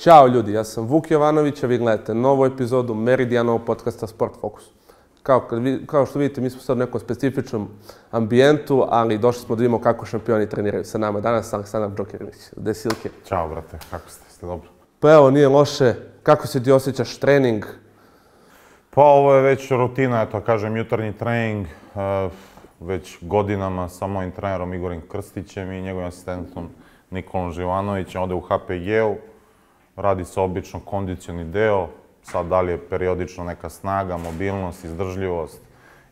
Ćao ljudi, ja sam Vuk Jovanović, a vi gledate novu epizodu Meridianovog podcasta Sport Focus. Kao, kad vi, kao što vidite, mi smo sad u nekom specifičnom ambijentu, ali došli smo da vidimo kako šampioni treniraju sa nama. Danas Aleksandar Džokirinić, gde Silke. Ćao, brate, kako ste? Ste dobro? Pa evo, nije loše. Kako se ti osjećaš trening? Pa ovo je već rutina, eto, kažem, jutarnji trening, uh, već godinama sa mojim trenerom Igorim Krstićem i njegovim asistentom Nikolom Živanovićem, ovde u HPG-u. Radi se obično kondicioni deo, sad da li je periodično neka snaga, mobilnost, izdržljivost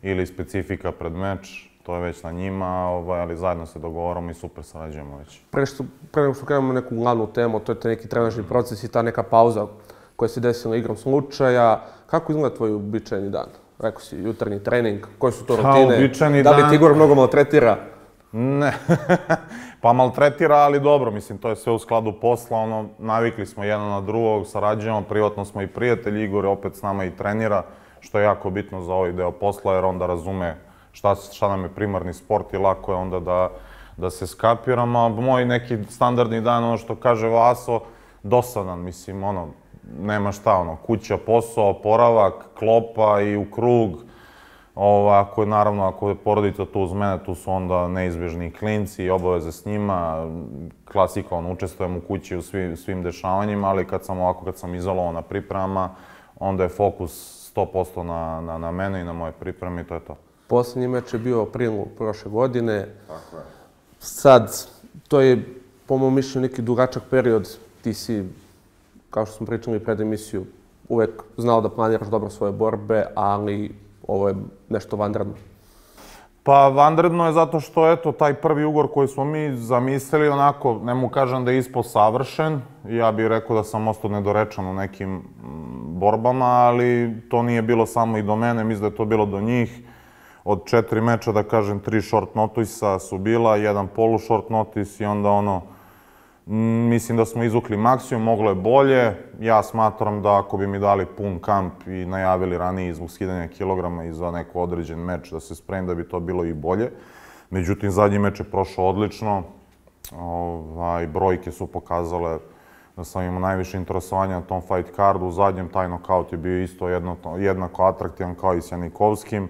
ili specifika pred meč, to je već na njima, ovaj, ali zajedno se dogovoramo i super sarađujemo već. Pre, što, pre nego što krenemo neku glavnu temu, to je taj neki trenažni proces i ta neka pauza koja se desila igrom slučaja. Kako izgleda tvoj uobičajeni dan? Rekao si, jutarnji trening, koje su to rutine? uobičajeni da li ti Igor mnogo maltretira? Ne, pa maltretira, ali dobro, mislim, to je sve u skladu posla, ono, navikli smo jedan na drugog, sarađujemo, privatno smo i prijatelji, Igor je opet s nama i trenira, što je jako bitno za ovaj deo posla, jer onda razume šta, šta nam je primarni sport i lako je onda da, da se skapiramo, a moj neki standardni dan, ono što kaže Vaso, dosadan, mislim, ono, nema šta, ono, kuća, posao, oporavak, klopa i u krug, Ovo, ako je, naravno, ako je porodica tu uz mene, tu su onda neizbježni klinci i obaveze s njima. Klasika, on, učestvujem u kući u svim, svim dešavanjima, ali kad sam ovako, kad sam izolovan na pripremama, onda je fokus 100% na, na, na mene i na moje pripreme i to je to. Poslednji meč je bio u aprilu prošle godine. Tako je. Sad, to je, po mom mišljenju, neki dugačak period. Ti si, kao što smo pričali pred emisiju, uvek znao da planiraš dobro svoje borbe, ali ovo je nešto vanredno. Pa vanredno je zato što, eto, taj prvi ugor koji smo mi zamislili, onako, ne mu kažem da je ispo savršen, ja bih rekao da sam ostao nedorečan u nekim mm, borbama, ali to nije bilo samo i do mene, mislim da je to bilo do njih. Od četiri meča, da kažem, tri short notisa su bila, jedan polu short notis i onda ono, Mislim da smo izvukli maksimum, moglo je bolje. Ja smatram da ako bi mi dali pun kamp i najavili ranije zbog skidanja kilograma i za neko određen meč da se spremim da bi to bilo i bolje. Međutim, zadnji meč je prošao odlično. Ovaj, brojke su pokazale da sam imao najviše interesovanja na tom fight cardu. U zadnjem taj nokaut je bio isto jedno, jednako atraktivan kao i s Janikovskim.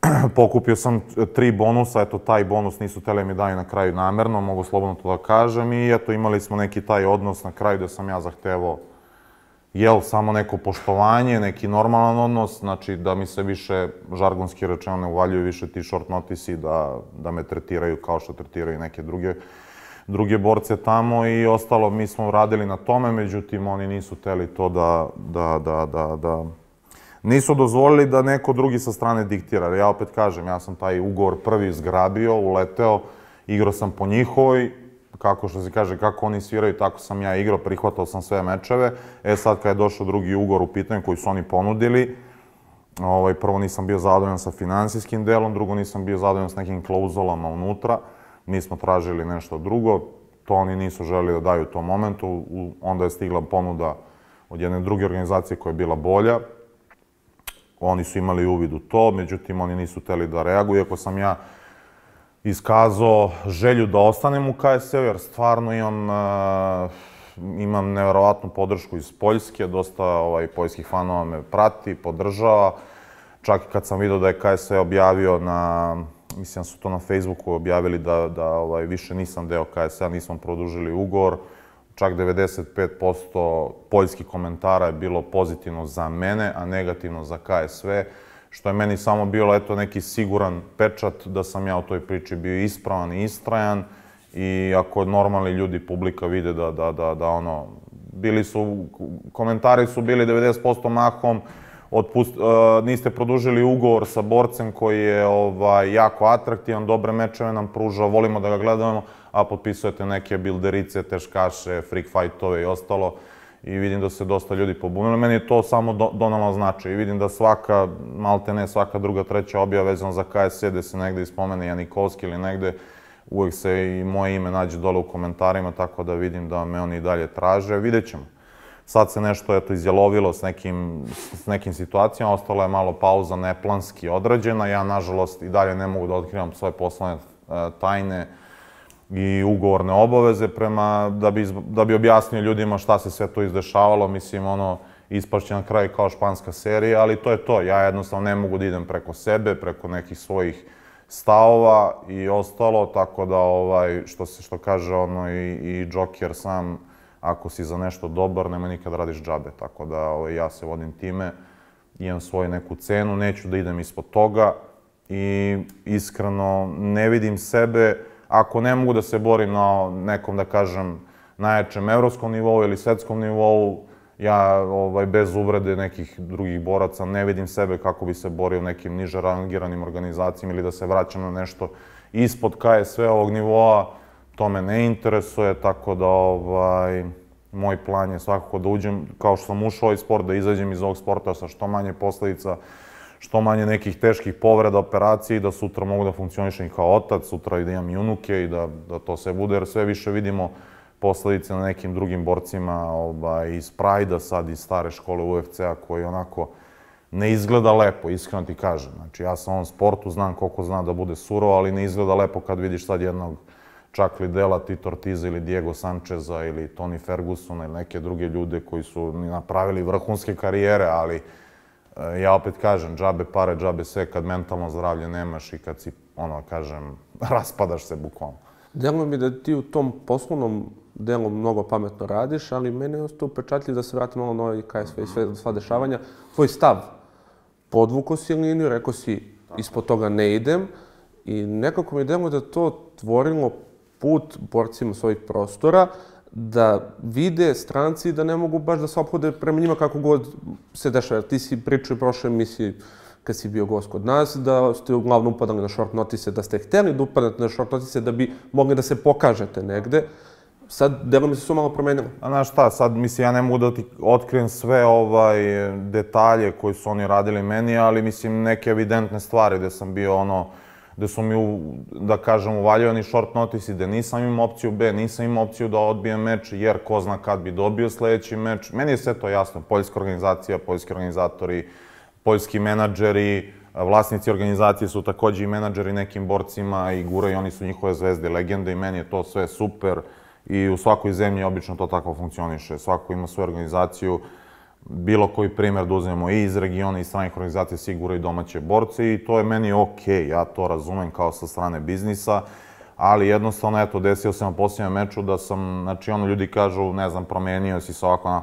Pokupio sam tri bonusa, eto taj bonus nisu tele mi daju na kraju namerno, mogu slobodno to da kažem. I eto imali smo neki taj odnos na kraju gde sam ja zahtevao jel, samo neko poštovanje, neki normalan odnos, znači da mi se više, žargonski rečeno, ne uvaljuju više ti short notisi, da, da me tretiraju kao što tretiraju neke druge, druge borce tamo i ostalo, mi smo radili na tome, međutim oni nisu teli to da, da, da, da, da, nisu dozvolili da neko drugi sa strane diktira. Ja opet kažem, ja sam taj ugovor prvi zgrabio, uleteo, igrao sam po njihovoj, kako što se kaže, kako oni sviraju, tako sam ja igrao, prihvatao sam sve mečeve. E sad kad je došao drugi ugovor u pitanju koji su oni ponudili, ovaj, prvo nisam bio zadovoljan sa finansijskim delom, drugo nisam bio zadovoljan s nekim klauzulama unutra. Mi smo tražili nešto drugo, to oni nisu želeli da daju u tom momentu. Onda je stigla ponuda od jedne druge organizacije koja je bila bolja, Oni su imali uvid u to, međutim oni nisu teli da reaguju, iako sam ja iskazao želju da ostanem u KSV, jer stvarno imam, uh, imam neverovatnu podršku iz Poljske, dosta ovaj, poljskih fanova me prati, podržava. Čak i kad sam vidio da je KSV objavio na, mislim da su to na Facebooku objavili da, da ovaj, više nisam deo KSV, nismo produžili ugovor, čak 95% poljskih komentara je bilo pozitivno za mene, a negativno za KSV, što je meni samo bilo eto neki siguran pečat da sam ja u toj priči bio ispravan i istrajan i ako normalni ljudi, publika vide da, da, da, da ono, bili su, komentari su bili 90% mahom, otpust, uh, niste produžili ugovor sa borcem koji je ovaj, jako atraktivan, dobre mečeve nam pruža, volimo da ga gledamo, a potpisujete neke bilderice, teškaše, freak fightove i ostalo. I vidim da se dosta ljudi pobunilo. Meni je to samo do, donalo značaj. I vidim da svaka, malte ne, svaka druga, treća objava vezana za KSC, gde se negde ispomene Janikovski ili negde, uvek se i moje ime nađe dole u komentarima, tako da vidim da me oni i dalje traže. Vidjet ćemo. Sad se nešto eto, izjelovilo s nekim, s nekim situacijama, ostala je malo pauza neplanski odrađena. Ja, nažalost, i dalje ne mogu da otkrivam svoje poslovne tajne i ugovorne obaveze prema, da bi, da bi objasnio ljudima šta se sve to izdešavalo, mislim, ono, ispašće na kraju kao španska serija, ali to je to. Ja jednostavno ne mogu da idem preko sebe, preko nekih svojih stavova i ostalo, tako da, ovaj, što se, što kaže ono i, i Joker sam, ako si za nešto dobar, nema nikad radiš džabe, tako da ovaj, ja se vodim time, imam svoju neku cenu, neću da idem ispod toga i iskreno ne vidim sebe, ako ne mogu da se borim na nekom, da kažem, najjačem evropskom nivou ili svetskom nivou, ja ovaj, bez uvrede nekih drugih boraca ne vidim sebe kako bi se borio u nekim niže rangiranim organizacijama ili da se vraćam na nešto ispod KSV ovog nivoa, to me ne interesuje, tako da ovaj, moj plan je svakako da uđem, kao što sam ušao ovaj sport, da izađem iz ovog sporta sa što manje posledica, što manje nekih teških povreda, operacija i da sutra mogu da funkcionišem kao otac, sutra i da imam i unuke i da, da to sve bude, jer sve više vidimo posledice na nekim drugim borcima ovaj, iz Prajda, sad iz stare škole UFC-a, koji onako ne izgleda lepo, iskreno ti kažem. Znači, ja sam u ovom sportu, znam koliko zna da bude surovo, ali ne izgleda lepo kad vidiš sad jednog čak Lidela, Tito Ortiza ili Diego Sančeza ili Tony Fergusona ili neke druge ljude koji su napravili vrhunske karijere, ali ja opet kažem, džabe pare, džabe sve, kad mentalno zdravlje nemaš i kad si, ono, kažem, raspadaš se bukvalno. Deluje mi da ti u tom poslovnom delu mnogo pametno radiš, ali mene je ostao upečatljiv da se vratim malo na ovaj KSV i sve, sva dešavanja. Tvoj stav, podvuko si liniju, rekao si ispod toga ne idem i nekako mi deluje da to tvorilo put borcima svojih prostora, da vide stranci da ne mogu baš da se ophode prema njima kako god se dešava. Ti si pričao i prošle emisije kad si bio gost kod nas, da ste uglavnom upadali na short notice, da ste hteli da upadate na short notice da bi mogli da se pokažete negde. Sad, delo mi se su malo promenilo. A znaš šta, sad, mislim, ja ne mogu da ti otkrijem sve ovaj detalje koji su oni radili meni, ali, mislim, neke evidentne stvari gde sam bio, ono, gde su mi, u, da kažem, uvaljivani short notice i gde nisam imao opciju B, nisam imao opciju da odbijem meč, jer ko zna kad bi dobio sledeći meč. Meni je sve to jasno, poljska organizacija, poljski organizatori, poljski menadžeri, vlasnici organizacije su takođe i menadžeri nekim borcima i guraju, oni su njihove zvezde, legende i meni je to sve super i u svakoj zemlji obično to tako funkcioniše. Svako ima svoju organizaciju, bilo koji primer da uzmemo i iz regiona i stranih organizacija sigura i domaće borce i to je meni okej, okay. ja to razumem kao sa strane biznisa, ali jednostavno, eto, desio se na posljednjem meču da sam, znači, ono, ljudi kažu, ne znam, promenio si se ovako, na...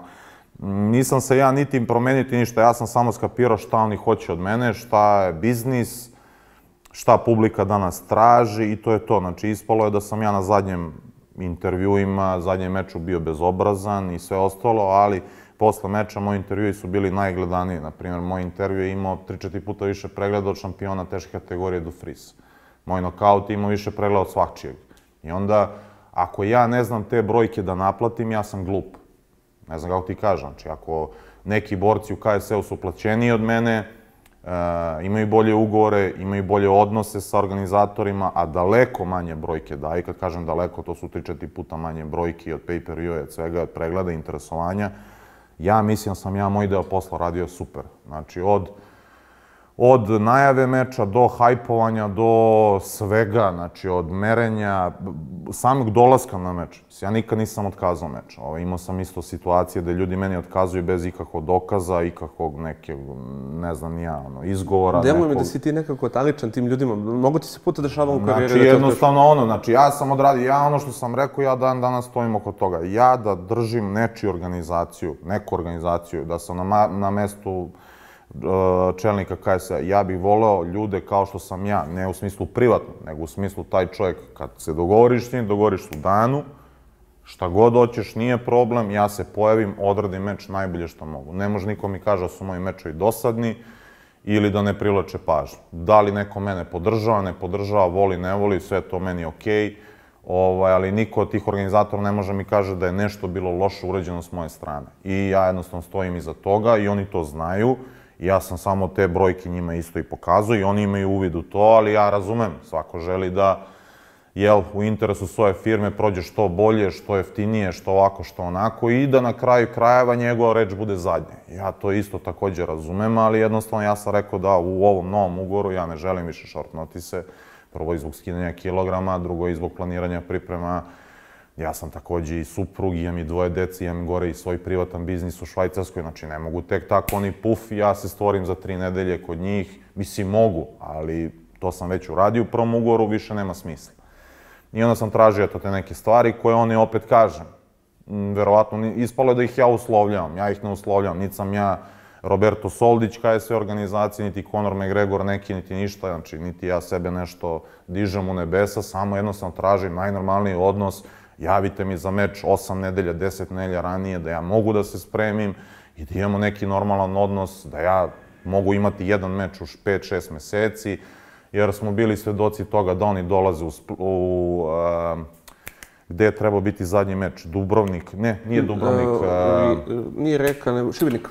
nisam se ja niti promeniti ništa, ja sam samo skapirao šta oni hoće od mene, šta je biznis, šta publika danas traži i to je to. Znači, ispalo je da sam ja na zadnjem intervjuima, zadnjem meču bio bezobrazan i sve ostalo, ali posle meča moji intervjui su bili najgledaniji. Naprimjer, moj intervju je imao 3-4 puta više pregleda od šampiona teške kategorije do Fris. Moj nokaut je imao više pregleda od svakčijeg. I onda, ako ja ne znam te brojke da naplatim, ja sam glup. Ne znam kako ti kažem. Znači, ako neki borci u KSL-u su plaćeniji od mene, e, imaju bolje ugovore, imaju bolje odnose sa organizatorima, a daleko manje brojke daje. Kad kažem daleko, to su 3-4 puta manje brojki od pay-per-view, od svega, od pregleda, interesovanja. Ja mislim da sam ja moj deo posla radio super. Znači, od od najave meča do hajpovanja, do svega, znači od merenja, samog dolaska na meč. Ja nikad nisam otkazao meč. Ovo, imao sam isto situacije da ljudi meni otkazuju bez ikakvog dokaza, ikakvog neke, ne znam ja, ono, izgovora. Deluje nekog... mi da si ti nekako taličan tim ljudima. Mogu ti se puta dešava u karijeri? Znači, da jednostavno ono, znači ja sam odradio, ja ono što sam rekao, ja dan danas stojim oko toga. Ja da držim nečiju organizaciju, neku organizaciju, da sam na, na mestu čelnika KS-a. Ja bih voleo ljude kao što sam ja, ne u smislu privatno, nego u smislu taj čovjek, kad se dogovoriš s njim, dogovoriš u danu, šta god hoćeš, nije problem, ja se pojavim, odradim meč najbolje što mogu. Ne može niko mi kaže da su moji mečevi dosadni ili da ne privlače pažnju. Da li neko mene podržava, ne podržava, voli, ne voli, sve to meni okej. Okay. Ovaj, ali niko od tih organizatora ne može mi kaže da je nešto bilo loše urađeno s moje strane. I ja jednostavno stojim iza toga i oni to znaju. Ja sam samo te brojke njima isto i pokazao i oni imaju uvid u to, ali ja razumem, svako želi da jel, u interesu svoje firme prođe što bolje, što jeftinije, što ovako, što onako i da na kraju krajeva njegova reč bude zadnja. Ja to isto takođe razumem, ali jednostavno ja sam rekao da u ovom novom ugoru ja ne želim više short notise, Prvo i zbog skidanja kilograma, drugo i zbog planiranja priprema. Ja sam takođe i suprug, imam i dvoje deci, imam gore i svoj privatan biznis u Švajcarskoj, znači ne mogu tek tako oni puf ja se stvorim za tri nedelje kod njih. Mislim, mogu, ali to sam već uradio u prvom ugovoru, više nema smisla. I onda sam tražio to te neke stvari koje oni opet kažem. Verovatno, ispalo je da ih ja uslovljavam, ja ih ne uslovljavam, niti sam ja Roberto Soldić, KSV organizacije, niti Conor McGregor neki, niti ništa, znači niti ja sebe nešto dižem u nebesa, samo jednostavno tražim najnormalniji odnos, javite mi za meč 8 nedelja, 10 nedelja ranije, da ja mogu da se spremim i da imamo neki normalan odnos, da ja mogu imati jedan meč u 5-6 meseci, jer smo bili svedoci toga da oni dolaze u, u uh, gde je trebao biti zadnji meč? Dubrovnik? Ne, nije Dubrovnik. Uh, nije Reka, nego Šibenik.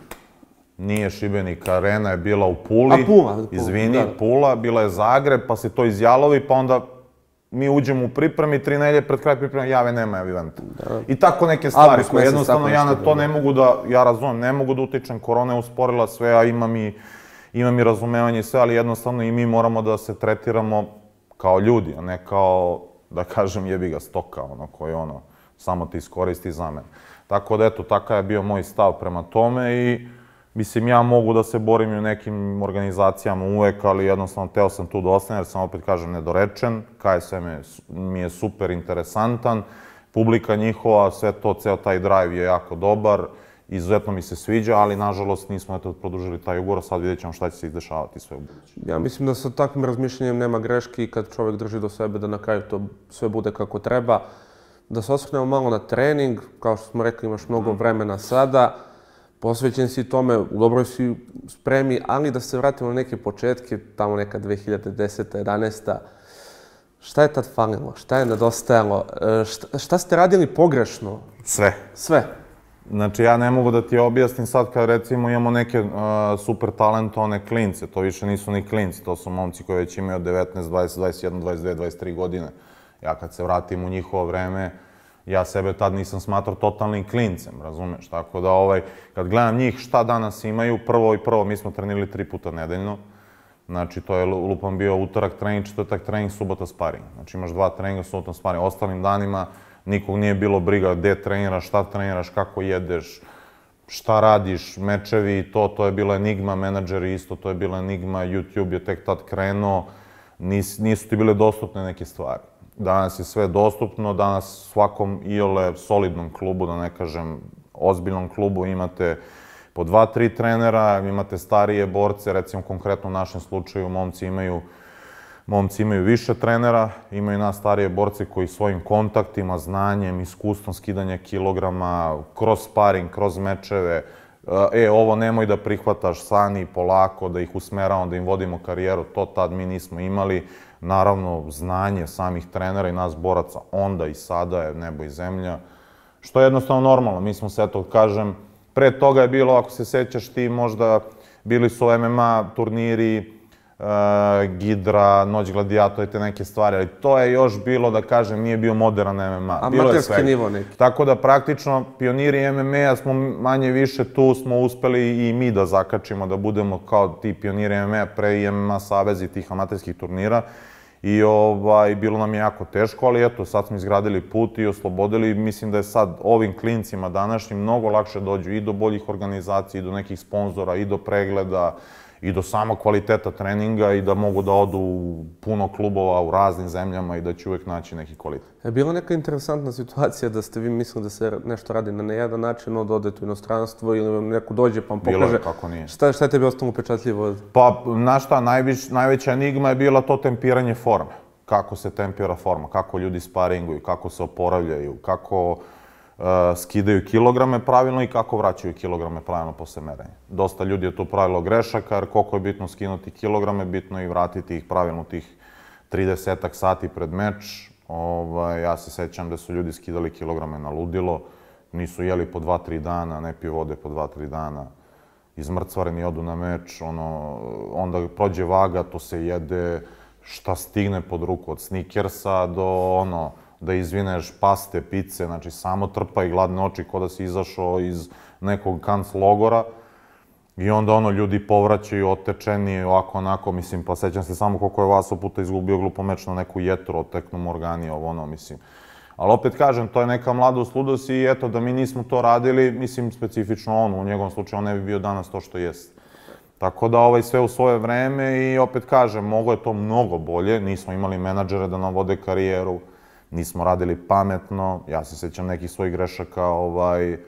Nije Šibenik, arena je bila u Puli. A, Pula. Pula Izvini, da. Pula, bila je Zagreb, pa se to izjalovi, pa onda mi uđemo u pripremi, tri nelje pred kraj pripreme, jave nema eventa. Da. I tako neke stvari koje jednostavno ja na to ne mogu da, ja razumem, ne mogu da utičem, korona je usporila sve, a imam i, imam i razumevanje i sve, ali jednostavno i mi moramo da se tretiramo kao ljudi, a ne kao, da kažem, jebi ga stoka, ono, koji ono, samo ti iskoristi za mene. Tako da, eto, takav je bio moj stav prema tome i Mislim, ja mogu da se borim i u nekim organizacijama uvek, ali jednostavno teo sam tu da ostanem, jer sam opet kažem nedorečen. KSM je, mi je super interesantan, publika njihova, sve to, ceo taj drive je jako dobar, izuzetno mi se sviđa, ali nažalost nismo eto produžili taj ugovor, sad vidjet ćemo šta će se izdešavati sve u budući. Ja mislim da sa takvim razmišljanjem nema greške i kad čovek drži do sebe da na kraju to sve bude kako treba. Da se osvrnemo malo na trening, kao što smo rekli imaš mnogo vremena sada, posvećen si tome, u dobroj si spremi, ali da se vratimo na neke početke, tamo neka 2010. 11. Šta je tad falilo? Šta je nedostajalo? E, šta, šta ste radili pogrešno? Sve. Sve. Znači, ja ne mogu da ti objasnim sad kad recimo imamo neke uh, super talentovane klince, to više nisu ni klinci, to su momci koji već imaju 19, 20, 21, 22, 23 godine. Ja kad se vratim u njihovo vreme, ja sebe tad nisam smatrao totalnim klincem, razumeš? Tako da, ovaj, kad gledam njih šta danas imaju, prvo i prvo, mi smo trenili tri puta nedeljno. Znači, to je lupam bio utorak trening, četvrtak trening, subota sparing. Znači, imaš dva treninga, subota sparing. Ostalim danima nikog nije bilo briga gde treniraš, šta treniraš, kako jedeš, šta radiš, mečevi i to, to je bila enigma, menadžeri isto, to je bila enigma, YouTube je tek tad krenuo, nis, nisu ti bile dostupne neke stvari. Danas je sve dostupno, danas svakom iole solidnom klubu, da ne kažem ozbiljnom klubu, imate po dva, tri trenera, imate starije borce, recimo konkretno u našem slučaju momci imaju Momci imaju više trenera, imaju nas starije borce koji svojim kontaktima, znanjem, iskustvom skidanja kilograma, kroz sparing, kroz mečeve, e, ovo nemoj da prihvataš sani, polako, da ih usmeravamo, da im vodimo karijeru, to tad mi nismo imali naravno znanje samih trenera i nas boraca onda i sada je nebo i zemlja, što je jednostavno normalno. Mi smo se, eto, kažem, pre toga je bilo, ako se sećaš ti, možda bili su MMA turniri, Gidra, Noć gladijatora i te neke stvari, ali to je još bilo, da kažem, nije bio modern MMA. Amaterski nivo neki. Tako da praktično pioniri MMA-a smo manje više tu smo uspeli i mi da zakačimo, da budemo kao ti pioniri MMA pre i MMA savezi tih amaterskih turnira. I ovaj, bilo nam je jako teško, ali eto, sad smo izgradili put i oslobodili. Mislim da je sad ovim klincima današnjim mnogo lakše dođu i do boljih organizacija, i do nekih sponzora, i do pregleda, i do samog kvaliteta treninga i da mogu da odu u puno klubova u raznim zemljama i da će uvek naći neki kvalitet. Je bila neka interesantna situacija da ste vi mislili da se nešto radi na nejadan način, od odete u inostranstvo ili vam neko dođe pa vam pokaže... Bilo je, kako nije. Šta, šta je tebi ostalo upečatljivo? Pa, znaš šta, najviš, najveća enigma je bila to tempiranje forme. Kako se tempira forma, kako ljudi sparinguju, kako se oporavljaju, kako skidaju kilograme pravilno i kako vraćaju kilograme pravilno posle merenja. Dosta ljudi je tu pravilo grešaka, jer koliko je bitno skinuti kilograme, bitno je i vratiti ih pravilno tih 30 sati pred meč. Ovaj, ja se sećam da su ljudi skidali kilograme na ludilo, nisu jeli po 2-3 dana, ne piju vode po 2-3 dana, izmrcvareni odu na meč, ono, onda prođe vaga, to se jede, šta stigne pod ruku, od snikersa do ono, da izvineš paste, pice, znači samo trpa i gladne oči ko da si izašao iz nekog kanc logora. I onda ono, ljudi povraćaju otečeni, ovako, onako, mislim, pa sećam se samo koliko je Vaso puta izgubio glupo meč na neku jetru, oteknu Morgani, ovo ono, mislim. Ali opet kažem, to je neka mladost, ludost i eto, da mi nismo to radili, mislim, specifično on, u njegovom slučaju on ne bi bio danas to što jest. Tako da ovaj sve u svoje vreme i opet kažem, mogo je to mnogo bolje, nismo imali menadžere da nam vode karijeru, nismo radili pametno, ja se sećam nekih svojih grešaka ovaj,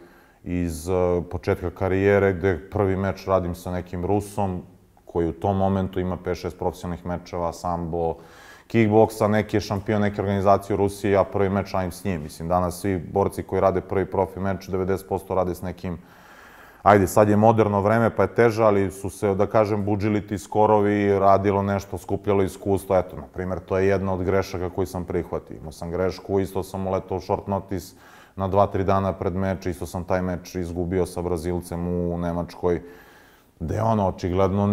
iz uh, početka karijere, gde prvi meč radim sa nekim Rusom, koji u tom momentu ima 5-6 profesionalnih mečeva, sambo, kickboksa, neki je šampion neke organizacije u Rusiji, ja prvi meč radim s njim. Mislim, danas svi borci koji rade prvi profi meč, 90% rade s nekim ajde, sad je moderno vreme, pa je teže, ali su se, da kažem, buđili ti skorovi, radilo nešto, skupljalo iskustvo, eto, na primjer, to je jedna od grešaka koju sam prihvatio. Imao sam grešku, isto sam uletao short notice na dva, tri dana pred meč, isto sam taj meč izgubio sa Brazilcem u Nemačkoj, gde ono, očigledno,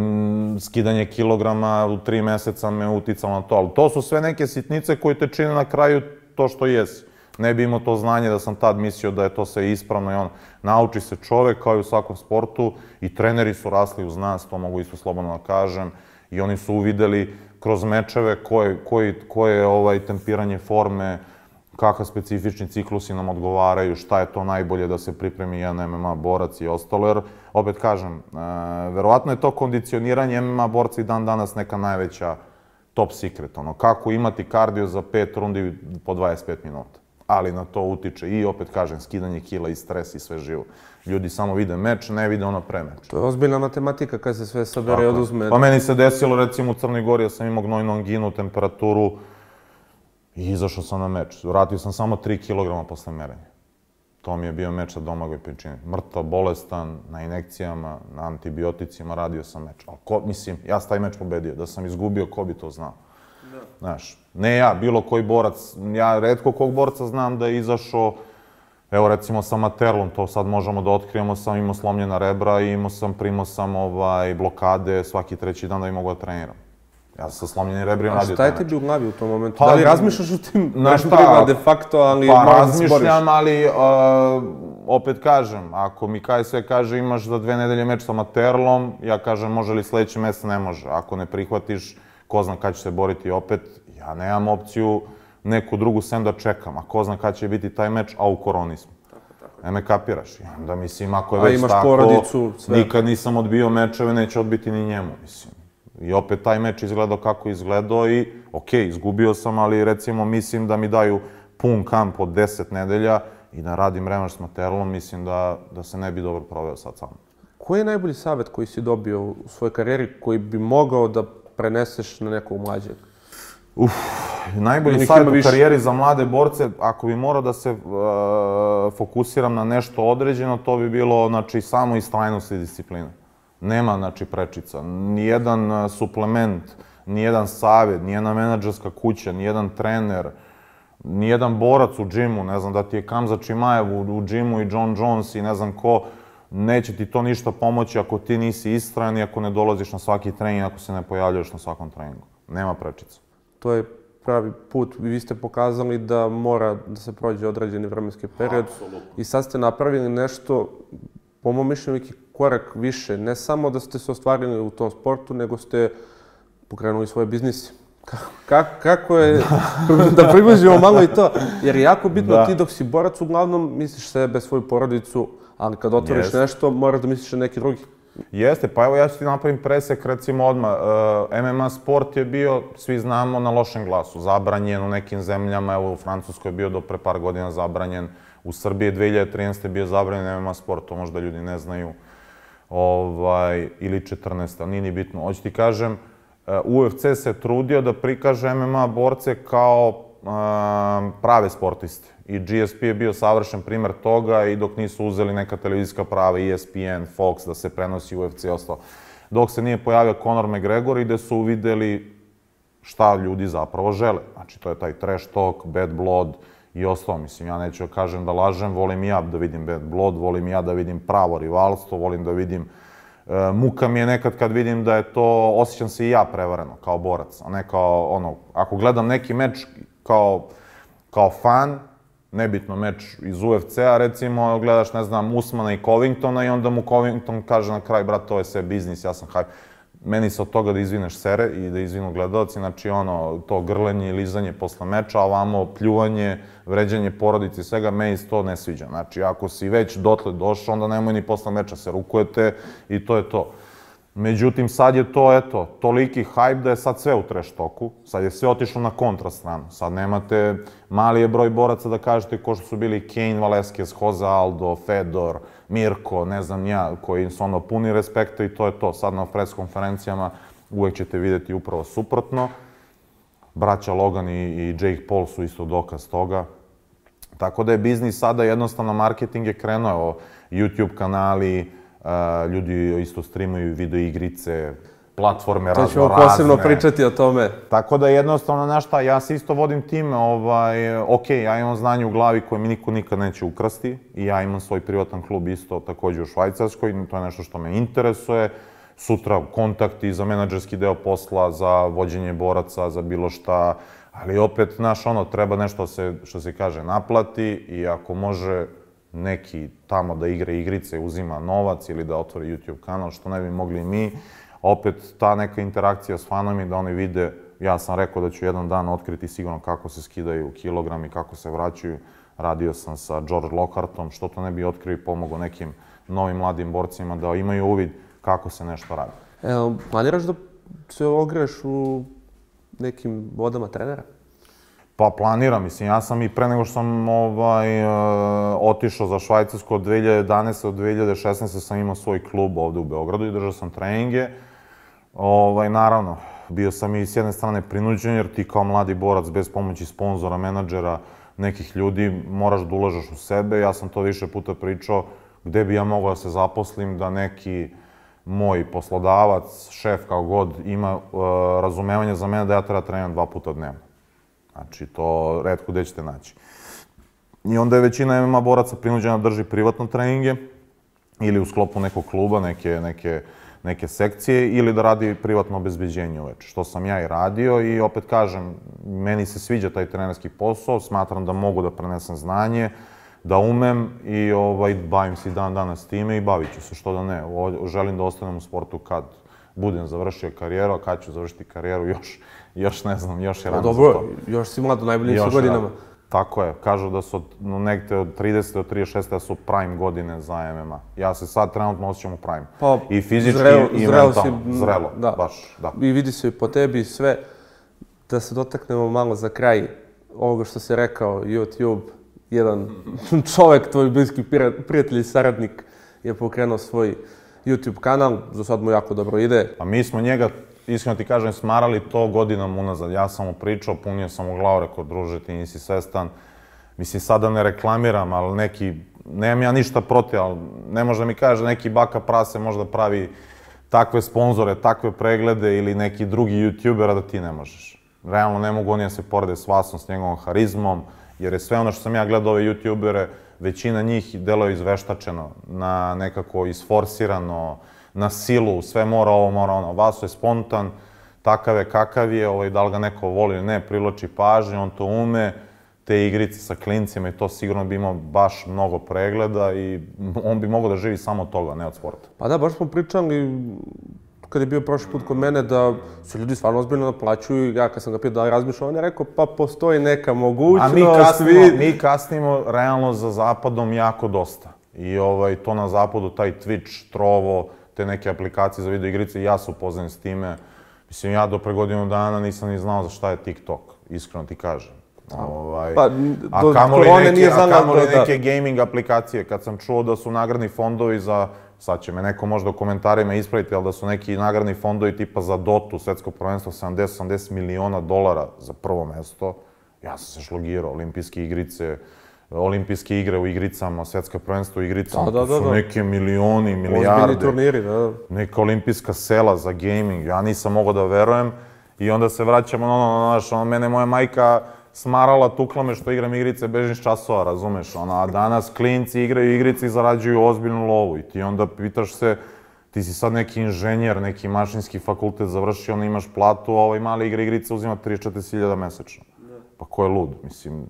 skidanje kilograma u tri meseca me uticalo na to, ali to su sve neke sitnice koje te čine na kraju to što jesi ne bi imao to znanje da sam tad mislio da je to sve ispravno i on nauči se čovek kao i u svakom sportu i treneri su rasli uz nas, to mogu isto slobodno da kažem i oni su uvideli kroz mečeve koje, koje, koje ovaj tempiranje forme, kakav specifični ciklusi nam odgovaraju, šta je to najbolje da se pripremi jedan MMA borac i ostalo, jer opet kažem, e, verovatno je to kondicioniranje MMA borca i dan danas neka najveća top secret, ono, kako imati kardio za pet rundi po 25 minuta ali na to utiče i opet kažem skidanje kila i stres i sve živo. Ljudi samo vide meč, ne vide ono pre meč. To je ozbiljna matematika kad se sve sabere i oduzme. Pa meni se desilo recimo u Crnoj Gori, ja sam imao gnojnu anginu, temperaturu i izašao sam na meč. Vratio sam samo 3 kg posle merenja. To mi je bio meč sa Domagoj Pinčini. Mrtav, bolestan, na inekcijama, na antibioticima, radio sam meč. Ali ko, mislim, ja sam taj meč pobedio. Da sam izgubio, ko bi to znao? Da. Znaš, ne ja, bilo koji borac. Ja redko kog borca znam da je izašao, evo recimo sa Materlom, to sad možemo da otkrijemo, sam imao slomljena rebra i imao sam, primao sam ovaj, blokade svaki treći dan da bi mogu da treniram. Ja sam sa slomljenim rebrima radio A šta je tebi u glavi u tom momentu? Pa, da li razmišljaš o tim rebrima de facto, ali pa, razmišljam, ali uh, opet kažem, ako mi kaj sve kaže imaš za dve nedelje meč sa Materlom, ja kažem može li sledeći mesec, ne može. Ako ne prihvatiš, ko zna kada će se boriti opet, ja nemam opciju neku drugu sem da čekam, a ko zna kada će biti taj meč, a u koroni smo. Ne me kapiraš. I onda, mislim, ako je a već tako, porodicu, sve. nikad nisam odbio mečeve, neće odbiti ni njemu, mislim. I opet taj meč izgledao kako izgledao i, ok, izgubio sam, ali recimo mislim da mi daju pun kamp od 10 nedelja i da radim revanš s Materlom, mislim da, da se ne bi dobro proveo sad sam. Koji je najbolji savet koji si dobio u svojoj karijeri koji bi mogao da preneseš na nekog mlađeg? Uf, najbolji savjet u karijeri za mlade borce, ako bi morao da se uh, fokusiram na nešto određeno, to bi bilo, znači, samo istrajnost i disciplina. Nema, znači, prečica. Nijedan uh, suplement, nijedan savjet, nijedna menadžerska kuća, nijedan trener, nijedan borac u džimu, ne znam, da ti je Kamza Čimajev u, u džimu i John Jones i ne znam ko, neće ti to ništa pomoći ako ti nisi istrajan i ako ne dolaziš na svaki trening, ako se ne pojavljaš na svakom treningu. Nema prečica. To je pravi put. Vi ste pokazali da mora da se prođe određeni vremenski period. Absolutno. I sad ste napravili nešto, po mom mišljenju, neki korak više. Ne samo da ste se ostvarili u tom sportu, nego ste pokrenuli svoje biznise. Kako, kako je, da približimo malo i to, jer je jako bitno da. ti dok si borac, uglavnom misliš sebe, svoju porodicu, ali kad otvoriš Jest. nešto, moraš da misliš na neki drugi. Jeste, pa evo ja ću ti napravim presek, recimo odmah. Uh, MMA sport je bio, svi znamo, na lošem glasu. Zabranjen u nekim zemljama, evo u Francuskoj je bio do pre par godina zabranjen. U Srbiji 2013. je bio zabranjen MMA sport, to možda ljudi ne znaju. Ovaj, ili 14. ali nije ni bitno. Hoću ti kažem, uh, UFC se trudio da prikaže MMA borce kao prave sportiste i GSP je bio savršen primer toga i dok nisu uzeli neka televizijska prava, ESPN, Fox, da se prenosi UFC i ostalo. Dok se nije pojavio Conor McGregor i gde su uvideli šta ljudi zapravo žele. Znači, to je taj trash talk, bad blood i ostalo. Mislim, ja neću da kažem da lažem, volim ja da vidim bad blood, volim ja da vidim pravo rivalstvo, volim da vidim E, muka mi je nekad kad vidim da je to, osjećam se i ja prevareno, kao borac, a ne kao, ono, ako gledam neki meč kao, kao fan, nebitno meč iz UFC-a, recimo, gledaš, ne znam, Usmana i Covingtona i onda mu Covington kaže na kraj, brat, to je sve biznis, ja sam haj... Meni se od toga da izvineš sere i da izvinu gledalci, znači ono, to grlenje i lizanje posle meča, a ovamo pljuvanje, vređanje porodice i svega, meni se to ne sviđa. Znači, ako si već dotle došao, onda nemoj ni posle meča se rukujete i to je to. Međutim, sad je to, eto, toliki hajp da je sad sve u trash toku. Sad je sve otišlo na kontrastranu. Sad nemate, mali je broj boraca da kažete ko što su bili Kane, Valeskes, Jose Aldo, Fedor, Mirko, ne znam ja, koji su ono puni respekta i to je to. Sad na pres konferencijama uvek ćete videti upravo suprotno. Braća Logan i, i Jake Paul su isto dokaz toga. Tako da je biznis sada jednostavno marketing je krenuo, YouTube kanali, ljudi isto streamuju video igrice, platforme razno razne. To ćemo posebno pričati o tome. Tako da jednostavno, znaš šta, ja se isto vodim time, ovaj, ok, ja imam znanje u glavi koje mi niko nikad neće ukrasti i ja imam svoj privatan klub isto takođe u Švajcarskoj, to je nešto što me interesuje. Sutra kontakti za menadžerski deo posla, za vođenje boraca, za bilo šta, ali opet, znaš, ono, treba nešto se, što se kaže, naplati i ako može neki tamo da igra igrice, uzima novac ili da otvori YouTube kanal, što ne bi mogli mi. Opet ta neka interakcija s fanom i da oni vide, ja sam rekao da ću jedan dan otkriti sigurno kako se skidaju kilogrami, kako se vraćaju. Radio sam sa George Lockhartom, što to ne bi otkrio i pomogao nekim novim mladim borcima da imaju uvid kako se nešto radi. Evo, planiraš da se ogreš u nekim vodama trenera? Pa planiram, mislim, ja sam i pre nego što sam ovaj, uh, otišao za Švajcarsku od 2011. do 2016. sam imao svoj klub ovde u Beogradu i držao sam treninge. Ovaj, naravno, bio sam i s jedne strane prinuđen, jer ti kao mladi borac bez pomoći sponzora, menadžera, nekih ljudi, moraš da ulažeš u sebe. Ja sam to više puta pričao, gde bi ja mogao da se zaposlim, da neki moj poslodavac, šef, kao god, ima uh, razumevanje za mene da ja treba da treniram dva puta dnevno. Znači, to redko gde ćete naći. I onda je većina MMA boraca prinuđena da drži privatno treninge ili u sklopu nekog kluba, neke, neke, neke sekcije, ili da radi privatno obezbeđenje uveče, što sam ja i radio i opet kažem, meni se sviđa taj trenerski posao, smatram da mogu da prenesem znanje, da umem i ovaj, bavim se i dan danas time i bavit ću se, što da ne. O, želim da ostanem u sportu kad budem završio karijeru, a kad ću završiti karijeru još još ne znam, još je pa rano Dobro, za to. još si mlad u najboljim su godinama. Tako je, kažu da su no, negde od 30 do 36 da su prime godine za MMA. Ja se sad trenutno osjećam u prime. Pa, I fizički zreo, i zreo mentalno. Si, zrelo, da. baš, da. I vidi se po tebi sve. Da se dotaknemo malo za kraj ovoga što si rekao, YouTube, jedan čovek, tvoj bliski prijatelj i saradnik je pokrenuo svoj YouTube kanal, za sad mu jako dobro ide. A mi smo njega iskreno ti kažem, smarali to godinom unazad. Ja sam mu pričao, punio sam mu glavu, rekao, druže, ti nisi svestan. Mislim, sada ne reklamiram, ali neki, nemam ja ništa protiv, ali ne može da mi kaže neki baka prase možda pravi takve sponzore, takve preglede ili neki drugi youtubera da ti ne možeš. Realno ne mogu oni da se porede s Vasom, s njegovom harizmom, jer je sve ono što sam ja gledao ove youtubere, većina njih delo je izveštačeno, na nekako isforsirano, na silu, sve mora ovo, mora ono. Vaso je spontan, takav je kakav je, ovaj, da li ga neko voli ili ne, privlači pažnju, on to ume, te igrice sa klincima i to sigurno bi imao baš mnogo pregleda i on bi mogao da živi samo od toga, ne od sporta. Pa da, baš smo pričali kad je bio prošli put kod mene da se ljudi stvarno ozbiljno naplaćuju i ja kad sam ga pitao da li razmišljao, on je rekao pa postoji neka mogućnost. A mi kasnimo, vi... mi kasnimo realno za zapadom jako dosta. I ovaj, to na zapadu, taj Twitch, Trovo, te neke aplikacije za video igrice, ja se upoznajem s time. Mislim, ja do pre godinu dana nisam ni znao za šta je TikTok, iskreno ti kažem. Ovaj, pa, do, a kamoli neke, nije a kamoli da, neke gaming aplikacije, kad sam čuo da su nagradni fondovi za, sad će me neko možda u komentarima ispraviti, ali da su neki nagradni fondovi tipa za Dotu, svetsko prvenstvo, 70-80 miliona dolara za prvo mesto, ja sam se šlogirao, olimpijske igrice, olimpijske igre u igricama, svetska prvenstva u igricama, da, da, da, su da. neke milioni, milijarde. Ozbiljni turniri, da. Neka olimpijska sela za gaming, ja nisam mogao da verujem. I onda se vraćamo na ono, znaš, ono, mene moja majka smarala, tukla me što igram igrice bežnih časova, razumeš, ona, a danas klinci igraju igrice i zarađuju ozbiljnu lovu i ti onda pitaš se, ti si sad neki inženjer, neki mašinski fakultet završio, onda imaš platu, a ovaj mali igra igrice uzima 34.000 mesečno. Da. Pa ko je lud, mislim,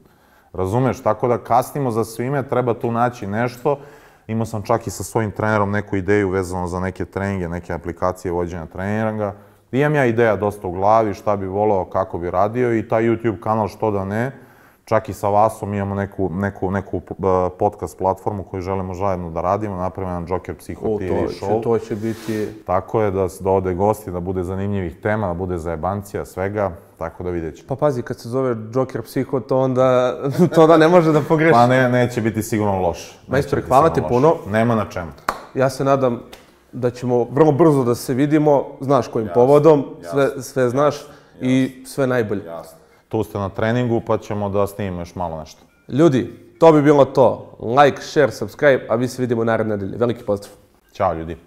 Razumeš? Tako da kasnimo za svime, treba tu naći nešto. Imao sam čak i sa svojim trenerom neku ideju vezano za neke treninge, neke aplikacije vođenja treninga. Imam ja ideja dosta u glavi, šta bi volao, kako bi radio i taj YouTube kanal što da ne. Čak i sa Vasom imamo neku, neku, neku uh, podcast platformu koju želimo zajedno da radimo, napravimo jedan Joker Psiho O, TV to, će, show. to će biti... Tako je, da, da ode gosti, da bude zanimljivih tema, da bude zajebancija, svega, tako da vidjet ćemo. Pa pazi, kad se zove Joker Psiho, to onda, to onda ne može da pogreši. Pa ne, neće biti sigurno. Neće Majstore, hvala ti puno. Nema na čemu. Ja se nadam da ćemo vrlo brzo da se vidimo, znaš kojim povodom, sve, sve znaš i sve najbolje. Tu ste na treningu, pa ćemo da snimimo još malo nešto. Ljudi, to bi bilo to. Like, share, subscribe, a mi se vidimo naredne nedelje. Veliki pozdrav. Ćao ljudi.